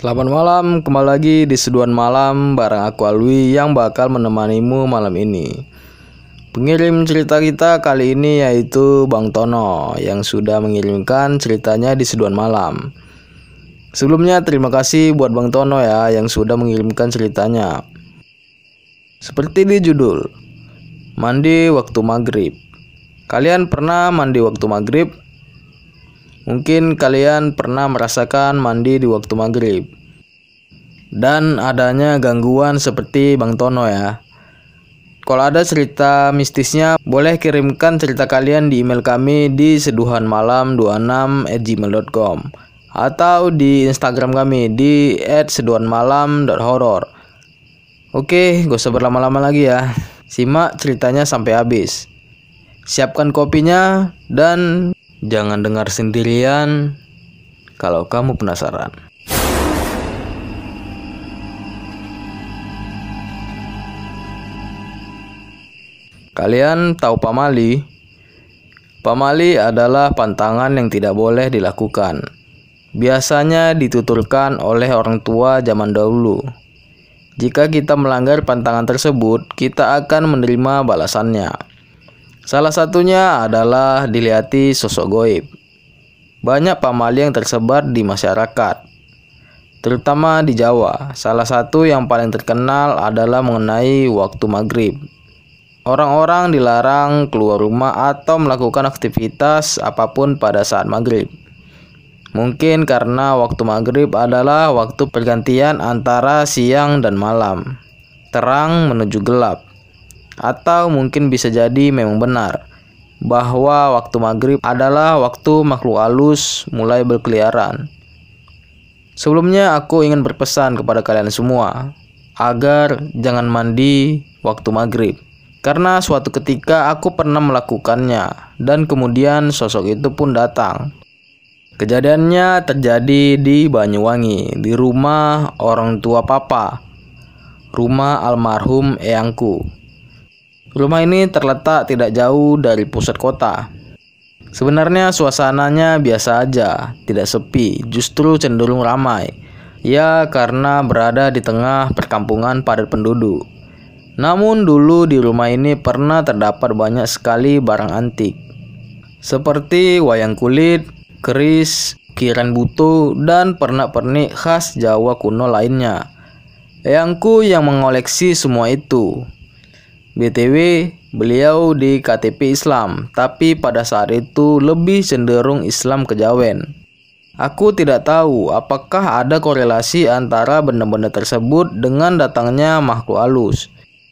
Selamat malam, kembali lagi di Seduhan Malam bareng aku Alwi yang bakal menemanimu malam ini. Pengirim cerita kita kali ini yaitu Bang Tono yang sudah mengirimkan ceritanya di Seduhan Malam. Sebelumnya terima kasih buat Bang Tono ya yang sudah mengirimkan ceritanya. Seperti di judul, mandi waktu maghrib. Kalian pernah mandi waktu maghrib? Mungkin kalian pernah merasakan mandi di waktu maghrib dan adanya gangguan seperti Bang Tono ya. Kalau ada cerita mistisnya, boleh kirimkan cerita kalian di email kami di seduhanmalam26@gmail.com atau di Instagram kami di @seduhanmalam.horror. Oke, gak usah berlama-lama lagi ya. Simak ceritanya sampai habis. Siapkan kopinya dan Jangan dengar sendirian kalau kamu penasaran. Kalian tahu pamali? Pamali adalah pantangan yang tidak boleh dilakukan. Biasanya dituturkan oleh orang tua zaman dahulu. Jika kita melanggar pantangan tersebut, kita akan menerima balasannya. Salah satunya adalah dilihati sosok goib. Banyak pamali yang tersebar di masyarakat, terutama di Jawa. Salah satu yang paling terkenal adalah mengenai waktu maghrib. Orang-orang dilarang keluar rumah atau melakukan aktivitas apa pun pada saat maghrib. Mungkin karena waktu maghrib adalah waktu pergantian antara siang dan malam, terang menuju gelap. Atau mungkin bisa jadi memang benar bahwa waktu maghrib adalah waktu makhluk halus mulai berkeliaran. Sebelumnya aku ingin berpesan kepada kalian semua agar jangan mandi waktu maghrib. Karena suatu ketika aku pernah melakukannya dan kemudian sosok itu pun datang. Kejadiannya terjadi di Banyuwangi, di rumah orang tua papa, rumah almarhum eyangku. Rumah ini terletak tidak jauh dari pusat kota. Sebenarnya suasananya biasa aja, tidak sepi, justru cenderung ramai. Ya, karena berada di tengah perkampungan padat penduduk. Namun dulu di rumah ini pernah terdapat banyak sekali barang antik. Seperti wayang kulit, keris, kiran butuh, dan pernak-pernik khas Jawa kuno lainnya. Eyangku yang mengoleksi semua itu. BTW, beliau di KTP Islam, tapi pada saat itu lebih cenderung Islam kejawen. Aku tidak tahu apakah ada korelasi antara benda-benda tersebut dengan datangnya makhluk halus.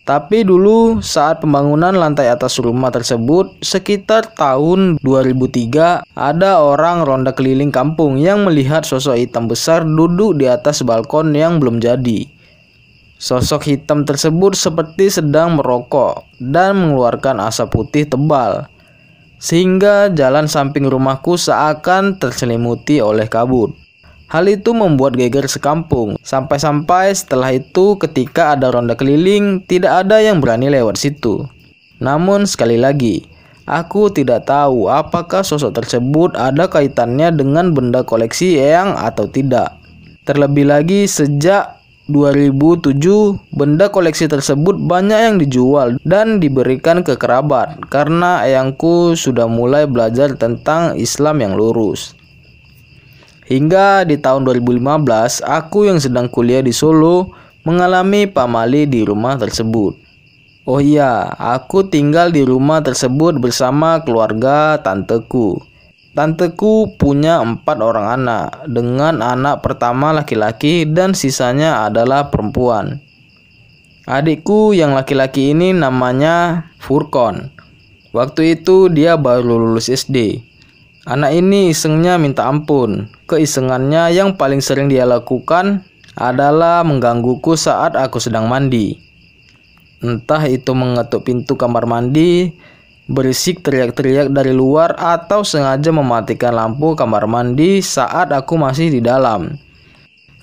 Tapi dulu saat pembangunan lantai atas rumah tersebut sekitar tahun 2003 ada orang ronda keliling kampung yang melihat sosok hitam besar duduk di atas balkon yang belum jadi. Sosok hitam tersebut seperti sedang merokok dan mengeluarkan asap putih tebal, sehingga jalan samping rumahku seakan terselimuti oleh kabut. Hal itu membuat geger sekampung, sampai-sampai setelah itu ketika ada ronda keliling, tidak ada yang berani lewat situ. Namun sekali lagi, aku tidak tahu apakah sosok tersebut ada kaitannya dengan benda koleksi Eyang atau tidak. Terlebih lagi sejak 2007, benda koleksi tersebut banyak yang dijual dan diberikan ke kerabat karena ayangku sudah mulai belajar tentang Islam yang lurus. Hingga di tahun 2015, aku yang sedang kuliah di Solo mengalami pamali di rumah tersebut. Oh iya, aku tinggal di rumah tersebut bersama keluarga tanteku. Tanteku punya empat orang anak, dengan anak pertama laki-laki dan sisanya adalah perempuan. Adikku yang laki-laki ini namanya Furkon. Waktu itu dia baru lulus SD. Anak ini isengnya minta ampun. Keisengannya yang paling sering dia lakukan adalah menggangguku saat aku sedang mandi. Entah itu mengetuk pintu kamar mandi berisik teriak-teriak dari luar atau sengaja mematikan lampu kamar mandi saat aku masih di dalam.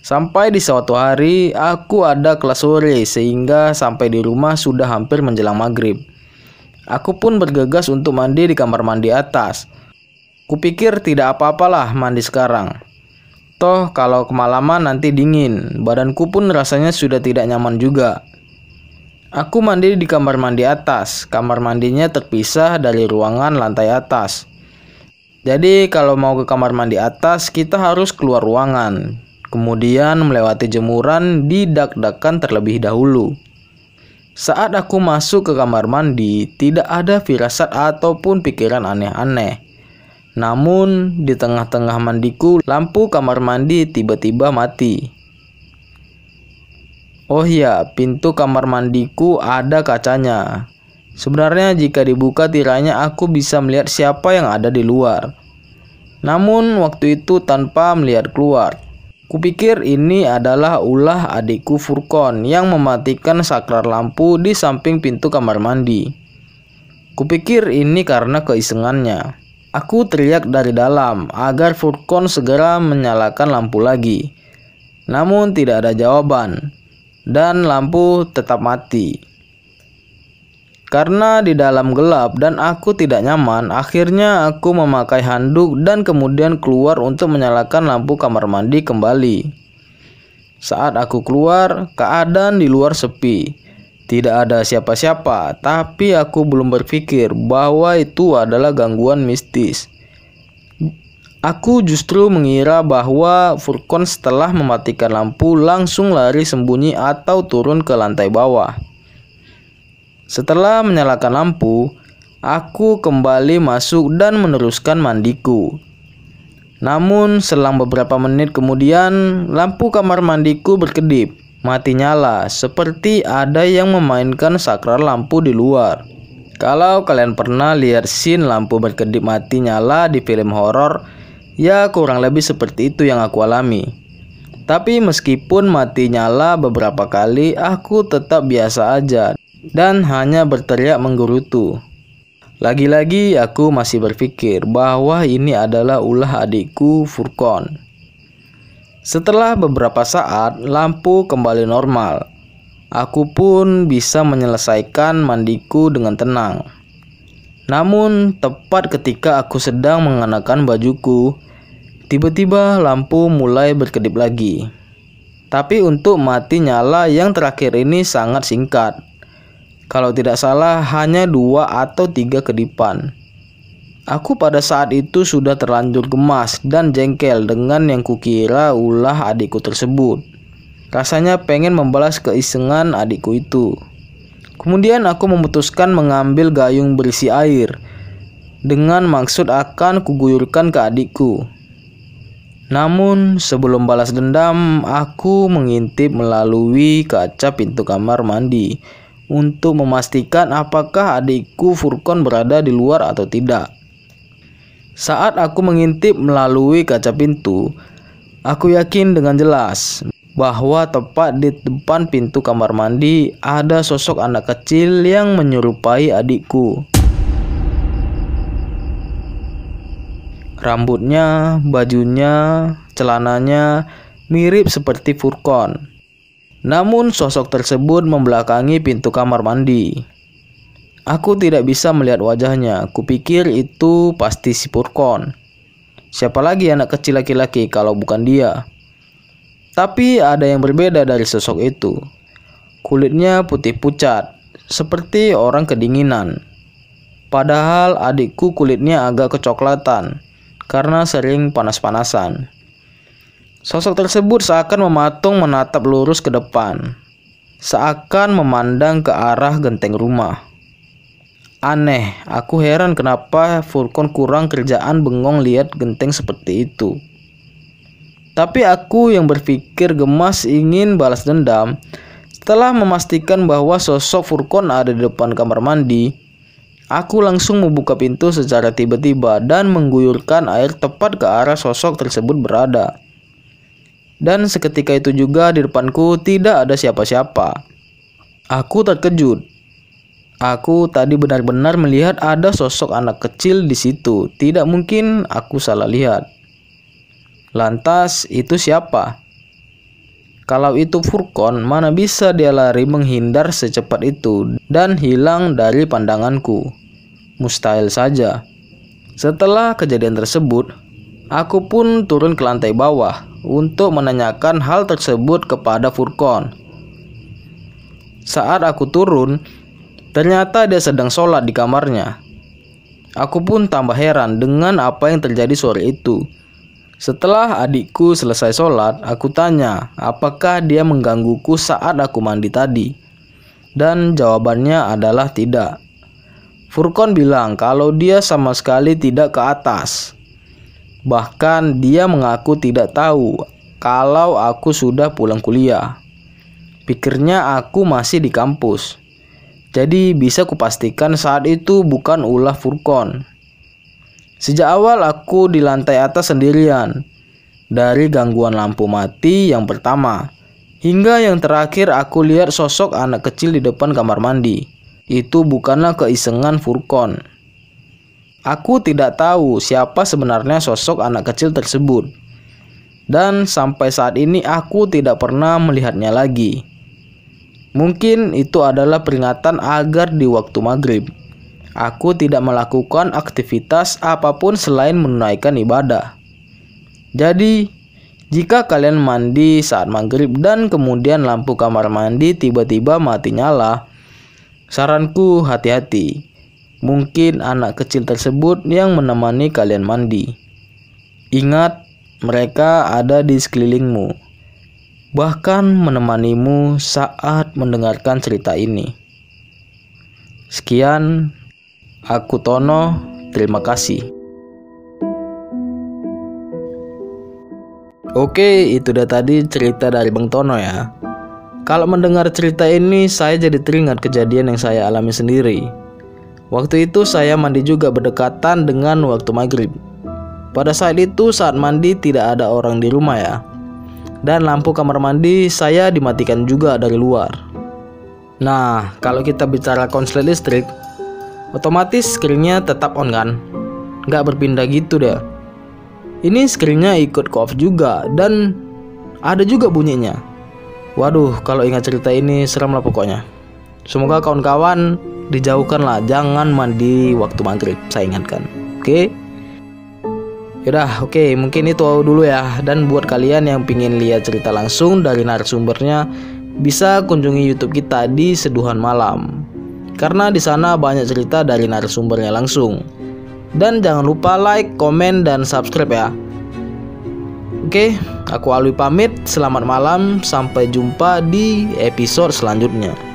Sampai di suatu hari aku ada kelas sore sehingga sampai di rumah sudah hampir menjelang maghrib. Aku pun bergegas untuk mandi di kamar mandi atas. Kupikir tidak apa-apalah mandi sekarang. Toh kalau kemalaman nanti dingin, badanku pun rasanya sudah tidak nyaman juga. Aku mandi di kamar mandi atas. Kamar mandinya terpisah dari ruangan lantai atas. Jadi kalau mau ke kamar mandi atas, kita harus keluar ruangan. Kemudian melewati jemuran di dak-dakan terlebih dahulu. Saat aku masuk ke kamar mandi, tidak ada firasat ataupun pikiran aneh-aneh. Namun, di tengah-tengah mandiku, lampu kamar mandi tiba-tiba mati. Oh iya, pintu kamar mandiku ada kacanya. Sebenarnya jika dibuka tirainya aku bisa melihat siapa yang ada di luar. Namun waktu itu tanpa melihat keluar. Kupikir ini adalah ulah adikku Furkon yang mematikan saklar lampu di samping pintu kamar mandi. Kupikir ini karena keisengannya. Aku teriak dari dalam agar Furkon segera menyalakan lampu lagi. Namun tidak ada jawaban dan lampu tetap mati. Karena di dalam gelap dan aku tidak nyaman, akhirnya aku memakai handuk dan kemudian keluar untuk menyalakan lampu kamar mandi kembali. Saat aku keluar, keadaan di luar sepi. Tidak ada siapa-siapa, tapi aku belum berpikir bahwa itu adalah gangguan mistis. Aku justru mengira bahwa Furkon setelah mematikan lampu langsung lari sembunyi atau turun ke lantai bawah. Setelah menyalakan lampu, aku kembali masuk dan meneruskan mandiku. Namun selang beberapa menit kemudian, lampu kamar mandiku berkedip, mati nyala, seperti ada yang memainkan saklar lampu di luar. Kalau kalian pernah lihat scene lampu berkedip mati nyala di film horor, Ya kurang lebih seperti itu yang aku alami. Tapi meskipun mati nyala beberapa kali, aku tetap biasa aja dan hanya berteriak menggerutu. Lagi-lagi aku masih berpikir bahwa ini adalah ulah adikku Furkon. Setelah beberapa saat, lampu kembali normal. Aku pun bisa menyelesaikan mandiku dengan tenang. Namun, tepat ketika aku sedang mengenakan bajuku, Tiba-tiba lampu mulai berkedip lagi. Tapi untuk mati nyala yang terakhir ini sangat singkat. Kalau tidak salah hanya dua atau tiga kedipan. Aku pada saat itu sudah terlanjur gemas dan jengkel dengan yang kukira ulah adikku tersebut. Rasanya pengen membalas keisengan adikku itu. Kemudian aku memutuskan mengambil gayung berisi air dengan maksud akan kuguyurkan ke adikku. Namun sebelum balas dendam, aku mengintip melalui kaca pintu kamar mandi untuk memastikan apakah adikku Furkon berada di luar atau tidak. Saat aku mengintip melalui kaca pintu, aku yakin dengan jelas bahwa tepat di depan pintu kamar mandi ada sosok anak kecil yang menyerupai adikku. Rambutnya, bajunya, celananya mirip seperti Furkon. Namun sosok tersebut membelakangi pintu kamar mandi. Aku tidak bisa melihat wajahnya. Kupikir itu pasti si Furkon. Siapa lagi anak kecil laki-laki kalau bukan dia? Tapi ada yang berbeda dari sosok itu. Kulitnya putih pucat, seperti orang kedinginan. Padahal adikku kulitnya agak kecoklatan karena sering panas-panasan. Sosok tersebut seakan mematung menatap lurus ke depan, seakan memandang ke arah genteng rumah. Aneh, aku heran kenapa Furkon kurang kerjaan bengong lihat genteng seperti itu. Tapi aku yang berpikir gemas ingin balas dendam, setelah memastikan bahwa sosok Furkon ada di depan kamar mandi, Aku langsung membuka pintu secara tiba-tiba dan mengguyurkan air tepat ke arah sosok tersebut berada. Dan seketika itu juga di depanku tidak ada siapa-siapa. Aku terkejut. Aku tadi benar-benar melihat ada sosok anak kecil di situ. Tidak mungkin aku salah lihat. Lantas, itu siapa? Kalau itu Furkon, mana bisa dia lari menghindar secepat itu dan hilang dari pandanganku? Mustahil saja. Setelah kejadian tersebut, Aku pun turun ke lantai bawah untuk menanyakan hal tersebut kepada Furkon. Saat aku turun, ternyata dia sedang sholat di kamarnya. Aku pun tambah heran dengan apa yang terjadi sore itu. Setelah adikku selesai sholat, aku tanya apakah dia menggangguku saat aku mandi tadi. Dan jawabannya adalah tidak. Furkon bilang kalau dia sama sekali tidak ke atas. Bahkan dia mengaku tidak tahu kalau aku sudah pulang kuliah. Pikirnya aku masih di kampus. Jadi bisa kupastikan saat itu bukan ulah Furkon. Sejak awal aku di lantai atas sendirian. Dari gangguan lampu mati yang pertama hingga yang terakhir aku lihat sosok anak kecil di depan kamar mandi. Itu bukanlah keisengan Furkon. Aku tidak tahu siapa sebenarnya sosok anak kecil tersebut. Dan sampai saat ini aku tidak pernah melihatnya lagi. Mungkin itu adalah peringatan agar di waktu maghrib aku tidak melakukan aktivitas apa pun selain menunaikan ibadah. Jadi, jika kalian mandi saat maghrib dan kemudian lampu kamar mandi tiba-tiba mati nyala, saranku hati-hati. Mungkin anak kecil tersebut yang menemani kalian mandi. Ingat, mereka ada di sekelilingmu, bahkan menemanimu saat mendengarkan cerita ini. Sekian, aku Tono. Terima kasih. Oke, itu dia tadi cerita dari Bang Tono ya. Kalau mendengar cerita ini, saya jadi teringat kejadian yang saya alami sendiri. Waktu itu saya mandi juga berdekatan dengan waktu maghrib. Pada saat itu saat mandi tidak ada orang di rumah ya. Dan lampu kamar mandi saya dimatikan juga dari luar. Nah, kalau kita bicara konslet listrik, otomatis screennya tetap on kan? Nggak berpindah gitu deh. Ini screennya ikut ke off juga dan ada juga bunyinya. Waduh, kalau ingat cerita ini seram lah pokoknya. Semoga kawan-kawan dijauhkanlah jangan mandi waktu maghrib saya ingatkan oke okay? Yaudah oke okay, mungkin itu dulu ya Dan buat kalian yang pingin lihat cerita langsung dari narasumbernya Bisa kunjungi youtube kita di Seduhan Malam Karena di sana banyak cerita dari narasumbernya langsung Dan jangan lupa like, komen, dan subscribe ya Oke, aku Alwi pamit. Selamat malam. Sampai jumpa di episode selanjutnya.